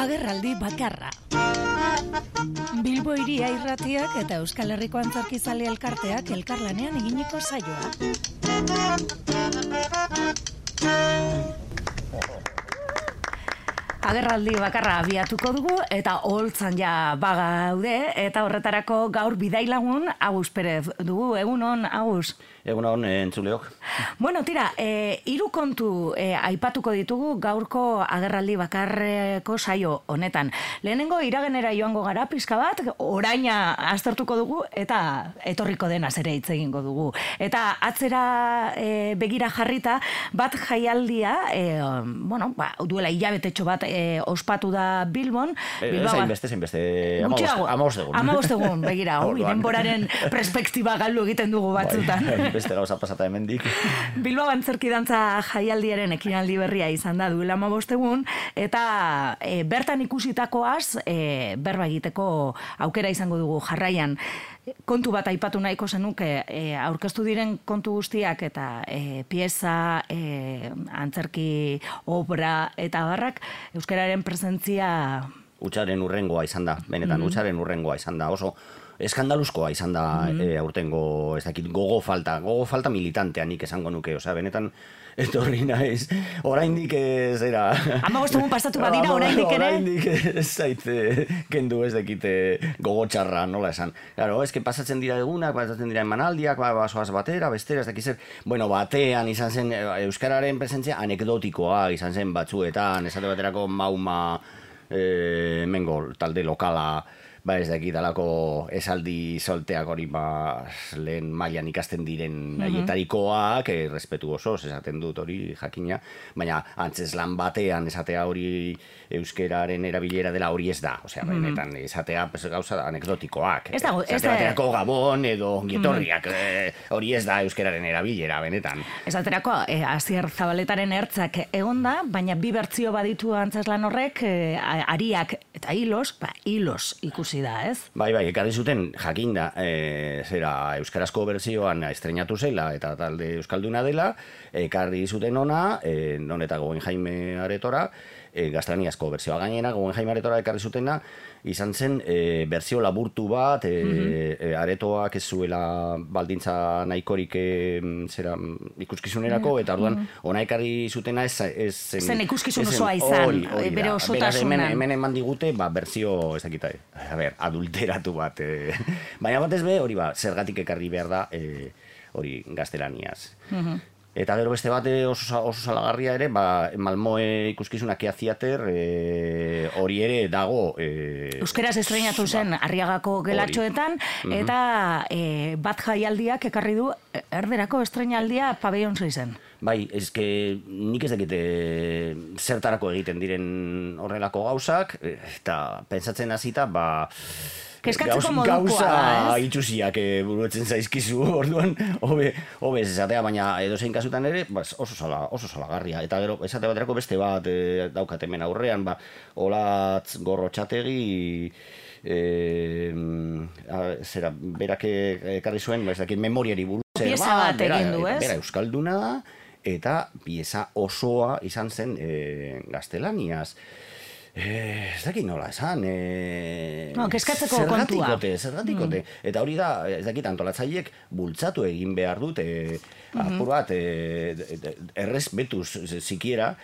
Agerraldi bakarra. Bilbo iria irratiak eta Euskal Herriko antzarkizale elkarteak elkarlanean eginiko saioa. Agerraldi bakarra abiatuko dugu eta holtzan ja bagaude eta horretarako gaur bidailagun Agus Perez dugu. Egunon, Agus. Egun hon, eh, entzuleok. Bueno, tira, e, hiru kontu e, aipatuko ditugu gaurko agerraldi bakarreko saio honetan. Lehenengo iragenera joango gara pizka bat, oraina aztertuko dugu eta etorriko dena ere hitz egingo dugu. Eta atzera e, begira jarrita, bat jaialdia, e, bueno, ba, duela hilabetetxo bat e, ospatu da Bilbon. E, Bilbao- Zain beste, zain beste, Gutxiago. amabost egun. Amabost egun, begira, Orduan. denboraren perspektiba galdu egiten dugu batzutan. Bai, beste gauza pasata hemendik. Bilbao antzerki dantza jaialdiaren ekinaldi berria izan da duela egun eta e, bertan ikusitakoaz e, berba egiteko aukera izango dugu jarraian. Kontu bat aipatu nahiko zenuke e, aurkeztu diren kontu guztiak eta e, pieza, e, antzerki, obra eta barrak euskararen presentzia Utsaren urrengoa izan da, benetan utsaren urrengoa izan da, oso eskandaluzkoa izan da eh, aurtengo, ez dakit, gogo falta, gogo falta militantea nik esango nuke, osea, benetan etorri naiz, oraindik ez era... Hamabost egun pasatu badira, oraindik ere? Oraindik ez zaite kendu ez dekite gogo txarra, nola esan. Claro, ez que pasatzen dira egunak, pasatzen dira emanaldiak, ba, basoaz batera, bestera, ez dakiz zer. Bueno, batean izan zen, eh, Euskararen presentzia anekdotikoa izan zen batzuetan, esate baterako mauma, eh, mengo, talde lokala, ba ez dakit alako esaldi solteak hori ba lehen mailan ikasten diren haietarikoak, eh, respetu osoz esaten dut hori jakina, baina antzeslan batean esatea hori euskeraren erabilera dela hori ez da, osea, benetan esatea pues, gauza anekdotikoak. Ez dago- ez da- gabon edo ongietorriak, eh, hori ez da euskeraren erabilera, benetan. Esaterako, e, Asier Zabaletaren ertzak egonda, baina bi bertzio baditu antzeslan horrek, e, ariak eta hilos, ba, hilos ikusi da, ez? Bai, bai, ekarri zuten jakinda, e, zera euskarazko berzioan estrenatu zela eta talde euskalduna dela, ekarri zuten ona, e, non eta goen jaime aretora, e, gaztelaniazko berzioa gainera, goen jaime aretora ekarri zutena, izan zen e, berzio laburtu bat, e, e, aretoak ez zuela baldintza nahikorik e, zera mm, ikuskizunerako, eta orduan ona ekarri zutena ez, ez zen... Zen ikuskizun osoa izan, hori, hori bere. Beraz, hemen, hemen eman digute, ba, berzio, ez dakit, a ber, adulteratu bat. E, baina batez be, hori ba, zergatik ekarri behar da, e, hori gaztelaniaz. Eta gero beste bate oso, sa- oso salagarria ere, ba, Malmoe ikuskizuna Kea Theater, e, hori ere dago... E, Euskeraz estrenatu zen Arriagako gelatxoetan, eta e, bat jaialdiak ekarri du erderako estrenaldia pabellon zen. Bai, ezke nik ez dakite zertarako egiten diren horrelako gauzak, eta pentsatzen hasita, ba... Kezkatzeko gauz- modukoa Gauza da, ez? itxusiak e, buruetzen zaizkizu orduan, hobe, hobe esatea, baina edozein kasutan ere, ba, oso, sala, oso salagarria. Eta gero, esate baterako beste bat e, daukat hemen aurrean, ba, olatz gorrotxategi, e, a, zera, berak ekarri zuen, ba, ez dakit, memoriari buruz. Pieza bat bera- egin du, ez? Bera euskalduna da, eta pieza osoa izan zen e, gaztelaniaz. Eh, ez dakit nola esan, eh, No, kezkatzeko kontua. zergatikote, zergatikote. Eta hori da, ez dakit antolatzaileek bultzatu egin behar dute, apur bat, eh, errez betuz zikiera,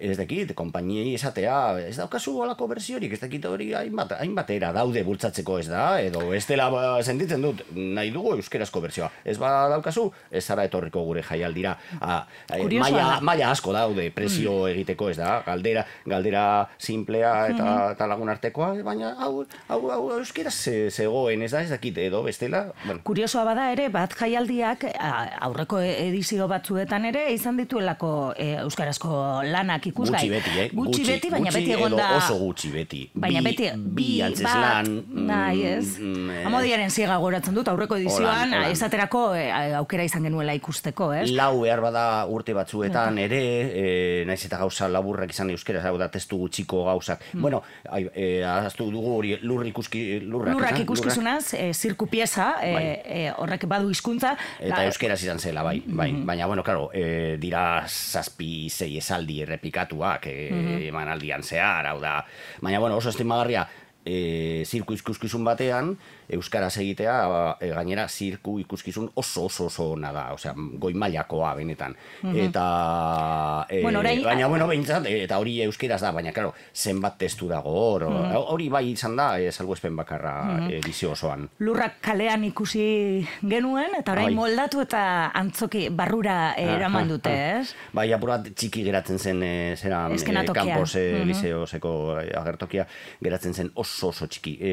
ez dakit, konpainiei esatea, ez daukazu olako bersiorik, ez dakit hori hainbat, hainbatera daude bultzatzeko ez da, edo ez dela ba, sentitzen dut, nahi dugu euskerazko bersioa. Ez ba daukazu, ez zara etorriko gure jaialdira. A, a, Kuriosoa maila, da. maila asko daude presio egiteko ez da, galdera, galdera simplea eta, eta lagun artekoa, baina hau, hau, hau euskeraz ze- zegoen ez da, ez dakit, edo bestela, bueno, Kuriosoa bada ere, bat jaialdiak aurreko edizio batzuetan ere izan dituelako e, euskarazko lanak ikusgai. Gutxi beti, eh? Gutxi, beti, baina gutxi beti egon da... oso gutxi beti. Baina bi, beti, bi, antzeslan... bat, nahi ez. mm, eh, Amodiaren ziega goratzen dut, aurreko edizioan, esaterako eh, aukera izan genuela ikusteko, ez? Lau behar bada urte batzuetan ere, e, naiz eta gauza laburrak izan euskera, hau da testu gutxiko gauzak. Mm. Bueno, ai, e, ahaztu dugu hori lur ikuski, lurrak, Lurrak ikuskizunaz, eh, zirku pieza, eh, eh, horrek badu hizkuntza. Eta la- euskeraz izan zela, bai, bai. Baina, bueno, claro, e, dira zazpi zei esaldi errepikatuak e, emanaldian zehar, hau da. Baina, bueno, oso estimagarria, e, zirku ikuskizun batean, euskaraz egitea, e, gainera zirku ikuskizun oso oso oso ona da, osea, goi mailakoa benetan. Eta, e, Bueno, orain- baina, bueno, behintzat, e, eta hori euskeraz da, baina, claro, zenbat testu dago hor, hori bai izan da, e, salbuespen bakarra edizio osoan. Lurrak kalean ikusi genuen, eta orain Bai. moldatu eta antzoki barrura eraman dute, ez? Bai, apurat txiki geratzen zen e, zera e. Campos liseoseko e, agertokia geratzen zen oso oso txiki. E,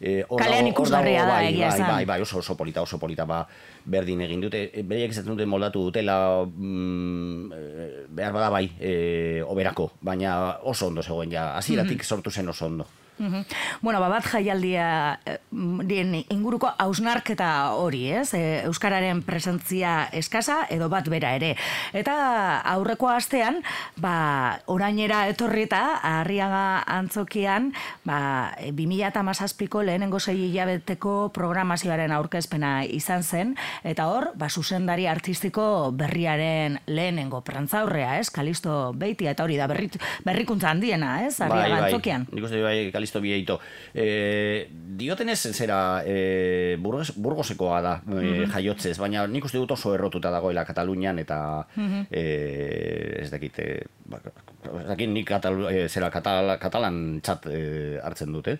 e, hor Kalean ikusgarria da, bai, egia bai, esan. bai, bai, oso oso polita, oso polita, ba, berdin egin dute. E, Bereiek esaten dute moldatu dutela mm, e, behar bada bai, e, oberako, baina oso ondo zegoen ja, hasieratik sortu zen oso ondo. Mhm. Bueno, ba, bat jaialdia eh, dien inguruko hausnarketa hori, ez? E, Euskararen presentzia eskasa edo bat bera ere. Eta aurreko astean, ba, orainera etorri eta Arriaga antzokian, ba, 2017ko lehenengo sei hilabeteko programazioaren aurkezpena izan zen, eta hor, ba, zuzendari artistiko berriaren lehenengo prantzaurrea, ez? Kalisto Beitia, eta hori da berrit, berrikuntza handiena, ez? Arriaga antzokian. Nik uste bai Kalisto Bieito. E, diotenez zera e, Burgos, Burgosekoa da e, jaiotzez, baina nik uste dut oso errotuta dagoela Katalunian eta e, ez dakit, e, ba, ez dakit nik Katalu, e, zera katal, katalan txat e, hartzen dute.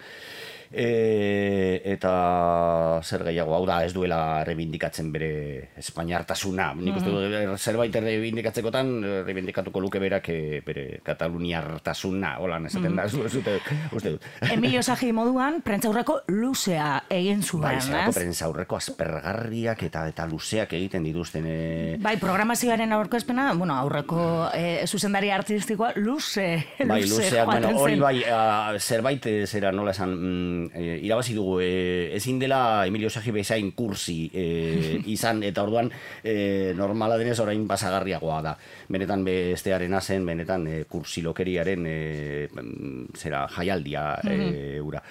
E, eta zer gehiago, hau da ez duela rebindikatzen bere espainiartasuna. Nik uste dut er, zerbait rebindikatzekotan rebindikatuko luke berak eh, bere kataluniartasuna, holan esaten da, ez dut, ez dut, uste dut. Emilio Sagi moduan, prentzaurreko luzea egin zuen, Bai, ez? prensa aurreko aspergarriak eta eta luzeak egiten dituzten. E, Bai, programazioaren aurkezpena, bueno, aurreko e, zuzendari artistikoa luze, bai, luze luzeak, bueno, joaten hori bai, a, zerbait eh, zera nola esan, mm, eh, irabazi dugu, eh, ezin dela Emilio Sagi bezain kursi eh, izan, eta orduan eh, normala denez orain basagarriagoa da. Benetan bestearen zen, benetan eh, kursilokeriaren eh, mm, zera jaialdia eh, ura.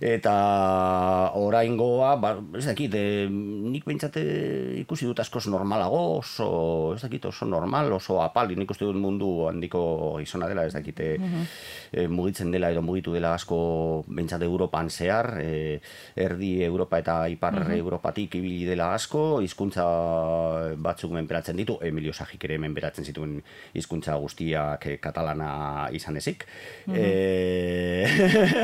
Eta oraingoa, ba, ez dakit, eh, nik behintzat eh, ikusi dut askoz normalago, oso, ez dakit, oso normal, oso apali, nik uste dut mundu handiko gizona dela, ez dakit, eh, eh, mugitzen dela edo mugitu dela asko behintzat Europan zehar, eh, erdi Europa eta ipar Europatik ibili dela asko, hizkuntza batzuk menperatzen ditu, Emilio Sajik ere menperatzen zituen hizkuntza guztiak eh, katalana izan ezik. Eh,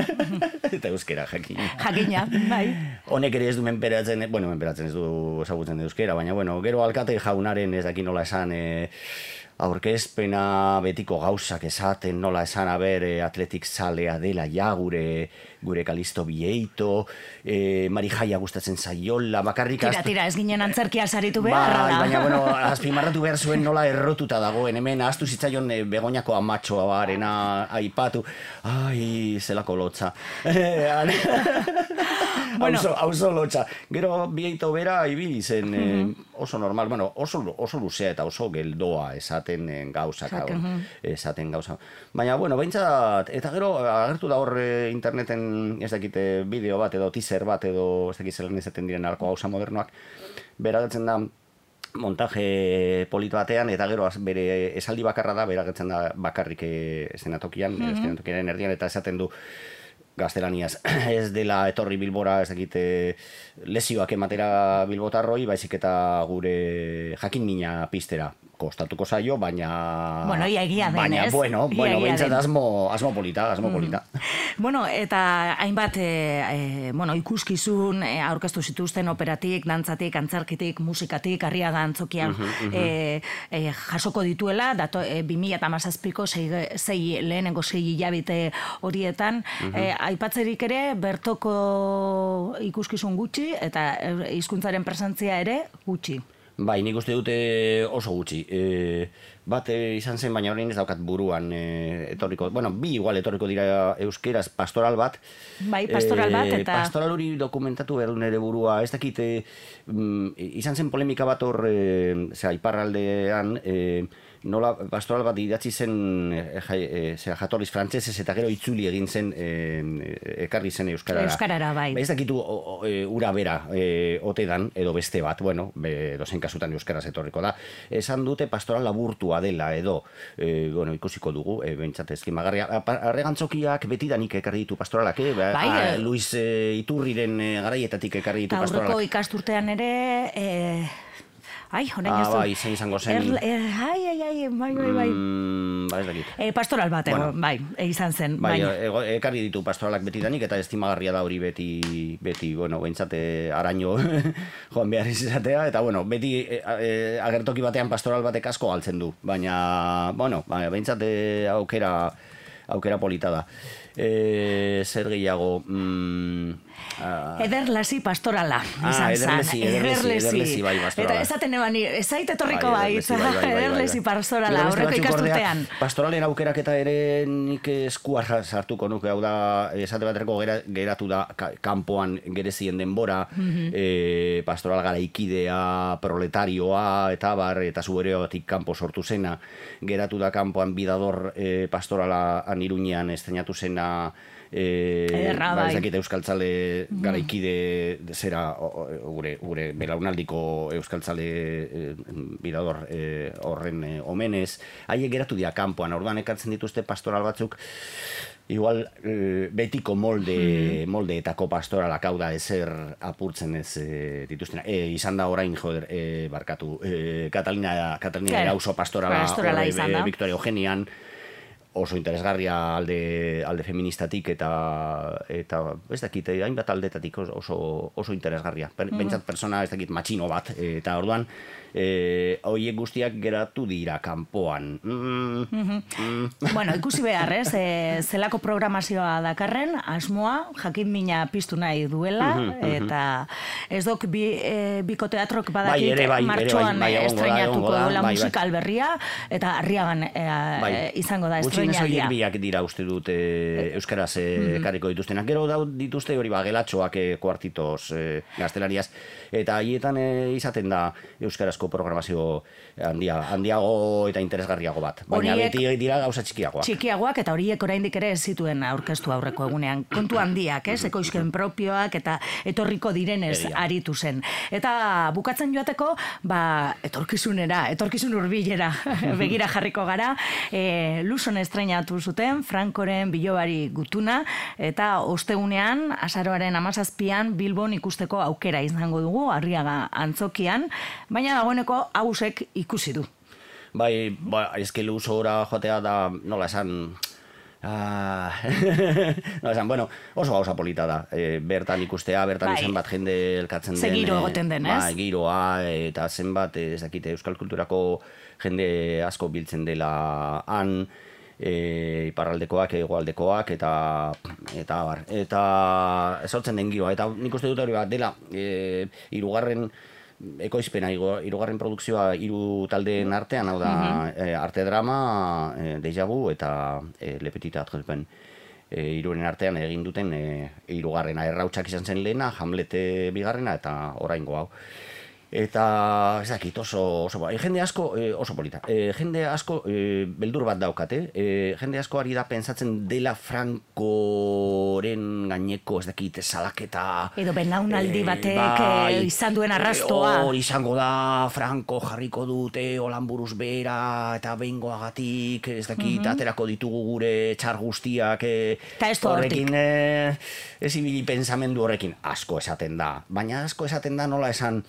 eta euskera jakin. Jakina, bai. Honek ere ez du menperatzen, bueno, menperatzen ez du ezagutzen du euskera, baina bueno, gero alkate jaunaren ez daki nola esan, e, aurkezpena betiko gauzak esaten, nola esan, aber, e, atletik zalea dela, ja, gure, gure kalisto bieito, e, marijaia gustatzen zaiola, bakarrik Tira, tira, ez ginen antzerkia saritu beharra Bai, da. baina, bueno, azpimarratu behar zuen nola errotuta dagoen, hemen ahaztu zitzaion e, begoñako amatxoa barena aipatu, ai, zelako lotza. bueno. Auzo, auzo lotza. Gero bieito bera ibili zen eh, oso normal, bueno, oso, oso luzea eta oso geldoa esaten eh, gauzak, Zak, mhm. esaten gauza. Baina, bueno, behintzat, eta gero agertu da hor eh, interneten, ez dakite, bideo bat edo teaser bat edo ez dakit zelan esaten diren alko gauza modernoak, beragetzen da montaje polit batean eta gero az- bere esaldi bakarra da beragetzen da bakarrik eh, eszenatokian, mm eszenatokiaren erdian eta esaten du gaztelaniaz. Ez dela etorri bilbora ez dakite lesioak ematera bilbotarroi baizik eta gure jakin mina pistera kostatuko zaio, baina... Bueno, ia egia denez. Baina, bueno, Ia bueno, behintzat asmo, asmo polita, asmo polita. Bueno, eta hainbat e, e, bueno, ikuskizun e, aurkeztu zituzten operatik, dantzatik, antzarkitik, musikatik, arriaga antzokian e, e, jasoko dituela, dato, e, 2008ko sei, sei, lehenengo sei hilabete horietan, e, aipatzerik ere bertoko ikuskizun gutxi eta hizkuntzaren presentzia ere gutxi. Bai, nik uste dute oso gutxi. E, bat e, izan zen, baina orain ez daukat buruan e, etorriko, bueno, bi igual etorriko dira euskeraz pastoral bat. Bai, pastoral bat, E, eta... pastoral hori dokumentatu behar du nere burua, ez dakit, e, mm, izan zen polemika bat hor, e, zera, iparraldean, e, nola pastoral bat idatzi zen e, jai, e, zera, jatorriz frantsesez eta gero itzuli egin zen e, ekarri zen euskarara. Euskarara, bai. Ba, ez dakitu o, o, e, ura bera e, ote dan, edo beste bat, bueno, be, dozen kasutan euskaraz etorriko da. Esan dute pastoral laburtua dela, edo, e, bueno, ikusiko dugu, e, bentsat ezkimagarria. Pa- Arregantzokiak betidanik ekarri ditu pastoralak, eh? Ba, Bai, a, eh. Luis e, Iturriren e, garaietatik ekarri ditu Eta aurreko pastoralak. ikasturtean ere... Eh, ai, orain Ah, ez bai, zein izango zen. Erl- eh, ai, ai, ai, bai, bai, bai. Mm, ba, ez dakit. Eh, pastoral bat, Bueno. bai, eh, izan zen. Bai, bai. ekarri ditu pastoralak betidanik eta estimagarria da hori beti, beti bueno, bentsate araño joan behar izatea, eta bueno, beti e, e, agertoki batean pastoral batek asko galtzen du, baina, bueno, baina bentsate aukera, aukera polita da. E, zer gehiago, mm, ah, Ederlasi pastorala, Ah, izan Ederlesi, zen. Ederlesi, Ederlesi, bai, pastorala. Eta esaten eban, ez etorriko Bai, bai, Ederlesi, bai, bai, bai, Ederlesi bai. pastorala, ordea, ikasturtean. Pastoralen aukeraketa ere nik eskua sartuko nuke, hau da, esate baterako gera, geratu da ka, kanpoan gerezien denbora, Mhm. e, pastoral garaikidea, proletarioa, eta bar, eta zubereotik kanpo sortu zena, geratu da kanpoan bidador e, pastorala aniruñean estrenatu zena, e, Ederra, ba, ez bai. euskaltzale garaikide zera gure, gure belaunaldiko euskaltzale e, e, horren e, omenez, haiek geratu dira kanpoan, orduan ekartzen dituzte pastoral batzuk, Igual e, betiko molde, moldeetako pastoralak hau da ezer apurtzen ez e, dituztena. E, izan da orain, joder, e, barkatu, e, Katalina, Katalina Claro, pastorala, pastorala. Victoria Eugenian, oso interesgarria alde, alde feministatik eta eta ez dakit, eh, hainbat aldetatik oso- oso, interesgarria. Per, Bentsat persona ez dakit matxino bat, eh, eta orduan eh, hoiek guztiak geratu dira kanpoan. Mm, mm, Bueno, ikusi behar, ez, e, zelako programazioa dakarren, asmoa, jakin mina piztu nahi duela, eta ez dok bi, e, biko teatrok badakit Bai, bai, bai, martxoan bai, egongo da, estrenatuko duela bai, bai. musikal berria, eta arriagan e, bai. izango da Gutxienez horiek biak dira uste dut e, euskaraz e, ekarriko dituztenak. Gero dau dituzte hori ba gelatxoak e, kuartitos e, gaztelariaz eta haietan e, izaten da euskarazko programazio handia, handiago eta interesgarriago bat. Baina Horiek- beti dira gauza txikiagoak. Txikiagoak eta horiek oraindik ere ez zituen aurkeztu aurreko egunean. Kontu handiak, ez? Ekoizken propioak eta etorriko direnez Egia. aritu zen. Eta bukatzen joateko, ba, etorkizunera, etorkizun hurbilera begira jarriko gara. E, Luzon estrenatu zuten, Frankoren bilobari gutuna, eta ostegunean, azaroaren amazazpian, Bilbon ikusteko aukera izango dugu, arriaga antzokian, baina dagoeneko hausek ikusi du. Bai, ba, eske luzora joatea da, nola esan, Ah, nola esan, bueno, oso gauza polita da. E, bertan ikustea, bertan Bai. zenbat jende elkatzen Ze den. giro eh, egoten den, ez? Bai, giroa, eta zenbat, ez dakite, euskal kulturako jende asko biltzen dela han, e, iparraldekoak, egoaldekoak, eta eta bar, eta sortzen den giroa, eta nik uste dut hori bat dela, e, irugarren ekoizpena, hirugarren produkzioa hiru taldeen artean, hau da, eh, arte drama, e, deja vu eta e, Le Petit Teatre Pen. E, hiruren artean egin duten e, hirugarrena errautsak izan zen lehena, Hamlete bigarrena eta oraingo hau. Eta ez dakit oso, oso ba, e, jende asko e, oso polita. E, jende asko e, beldur bat daukate. E, jende asko ari da pentsatzen dela Frankoren gaineko ez dakit salaketa Edo belaunaldi Eh, batek bai, izan duen arrastoa. Hor izango da, Franco jarriko dute, holan buruz bera, eta behingoagatik, ez dakit, aterako ditugu gure txar guztiak, du horrekin, eh, ez ibili pensamendu horrekin, asko esaten da. Baina asko esaten da nola esan,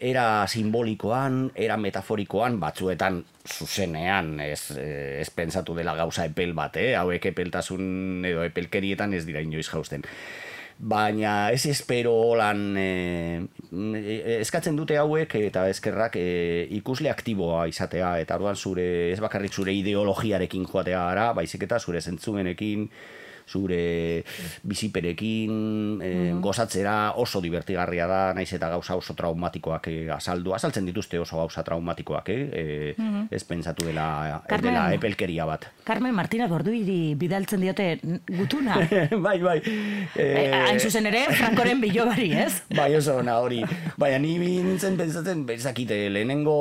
era simbolikoan, era metaforikoan, batzuetan zuzenean, ez, eh, ez pensatu dela gauza epel bat, eh? hauek epeltasun edo epelkerietan ez dira inoiz jausten baina ez espero holan e, eskatzen dute hauek eta eskerrak e, ikusle aktiboa izatea eta orduan zure ez bakarrik zure ideologiarekin joatea gara, baizik eta zure zentzumenekin zure biziperekin e, gozatzera oso divertigarria da, naiz eta gauza oso traumatikoak e, azaldu. Azaltzen dituzte oso gauza traumatikoak, eh? E, Ez pentsatu dela, Carmen. dela epelkeria bat. Carmen Martina Borduiri bidaltzen diote gutuna. bai, bai. Eh, hain zuzen ere, Frankoren bilobari, ez? Bai, oso ona hori. Baina ni nintzen pentsatzen, bezakite, lehenengo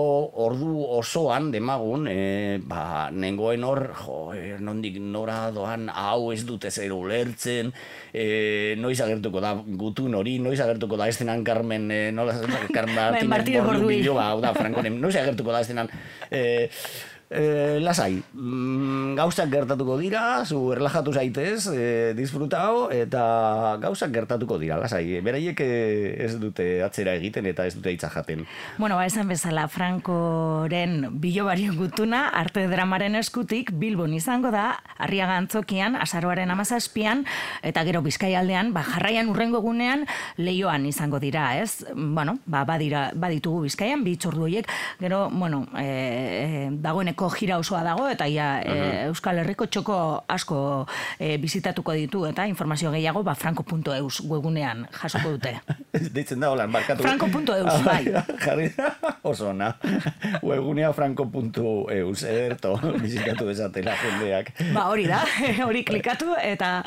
ordu osoan demagun, e, ba, nengoen hor, jo, e, nondik nora doan, hau ez dute zer ulertzen, e, noiz agertuko da gutun hori, noiz agertuko da estenan Carmen, e, nola, Carmen Martínez Bordu biloba, hau da, Frankoren, noiz agertuko da estenan, e, E, lasai, mm, gauzak gertatuko dira, zu erlajatu zaitez, e, disfrutao, eta gauzak gertatuko dira, lasai. Beraiek e, ez dute atzera egiten eta ez dute hitza jaten. Bueno, ba, esan bezala, Frankoren bilobari gutuna, arte dramaren eskutik, Bilbon izango da, Arriaga antzokian, azaroaren amazazpian, eta gero bizkaialdean, ba, jarraian urrengo gunean, leioan izango dira, ez? Bueno, ba, badira, baditugu bizkaian, bi itzordu horiek, gero, bueno, e, dagoeneko jira osoa dago, eta ia e, Euskal Herriko txoko asko e, bizitatuko ditu, eta informazio gehiago, ba, franco.eus webunean jasoko dute. Deitzen da, holan, barkatu. Franco.eus, bai. Jarri oso ona. Webgunea franco.eus, ederto, bizitatu desatela jendeak. Ba, hori da, hori klikatu, eta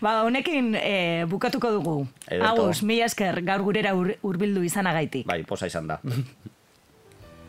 ba, honekin e, bukatuko dugu. Agus, mila esker gaur gurera ur, urbildu izanagaitik. Bai, posa izan da.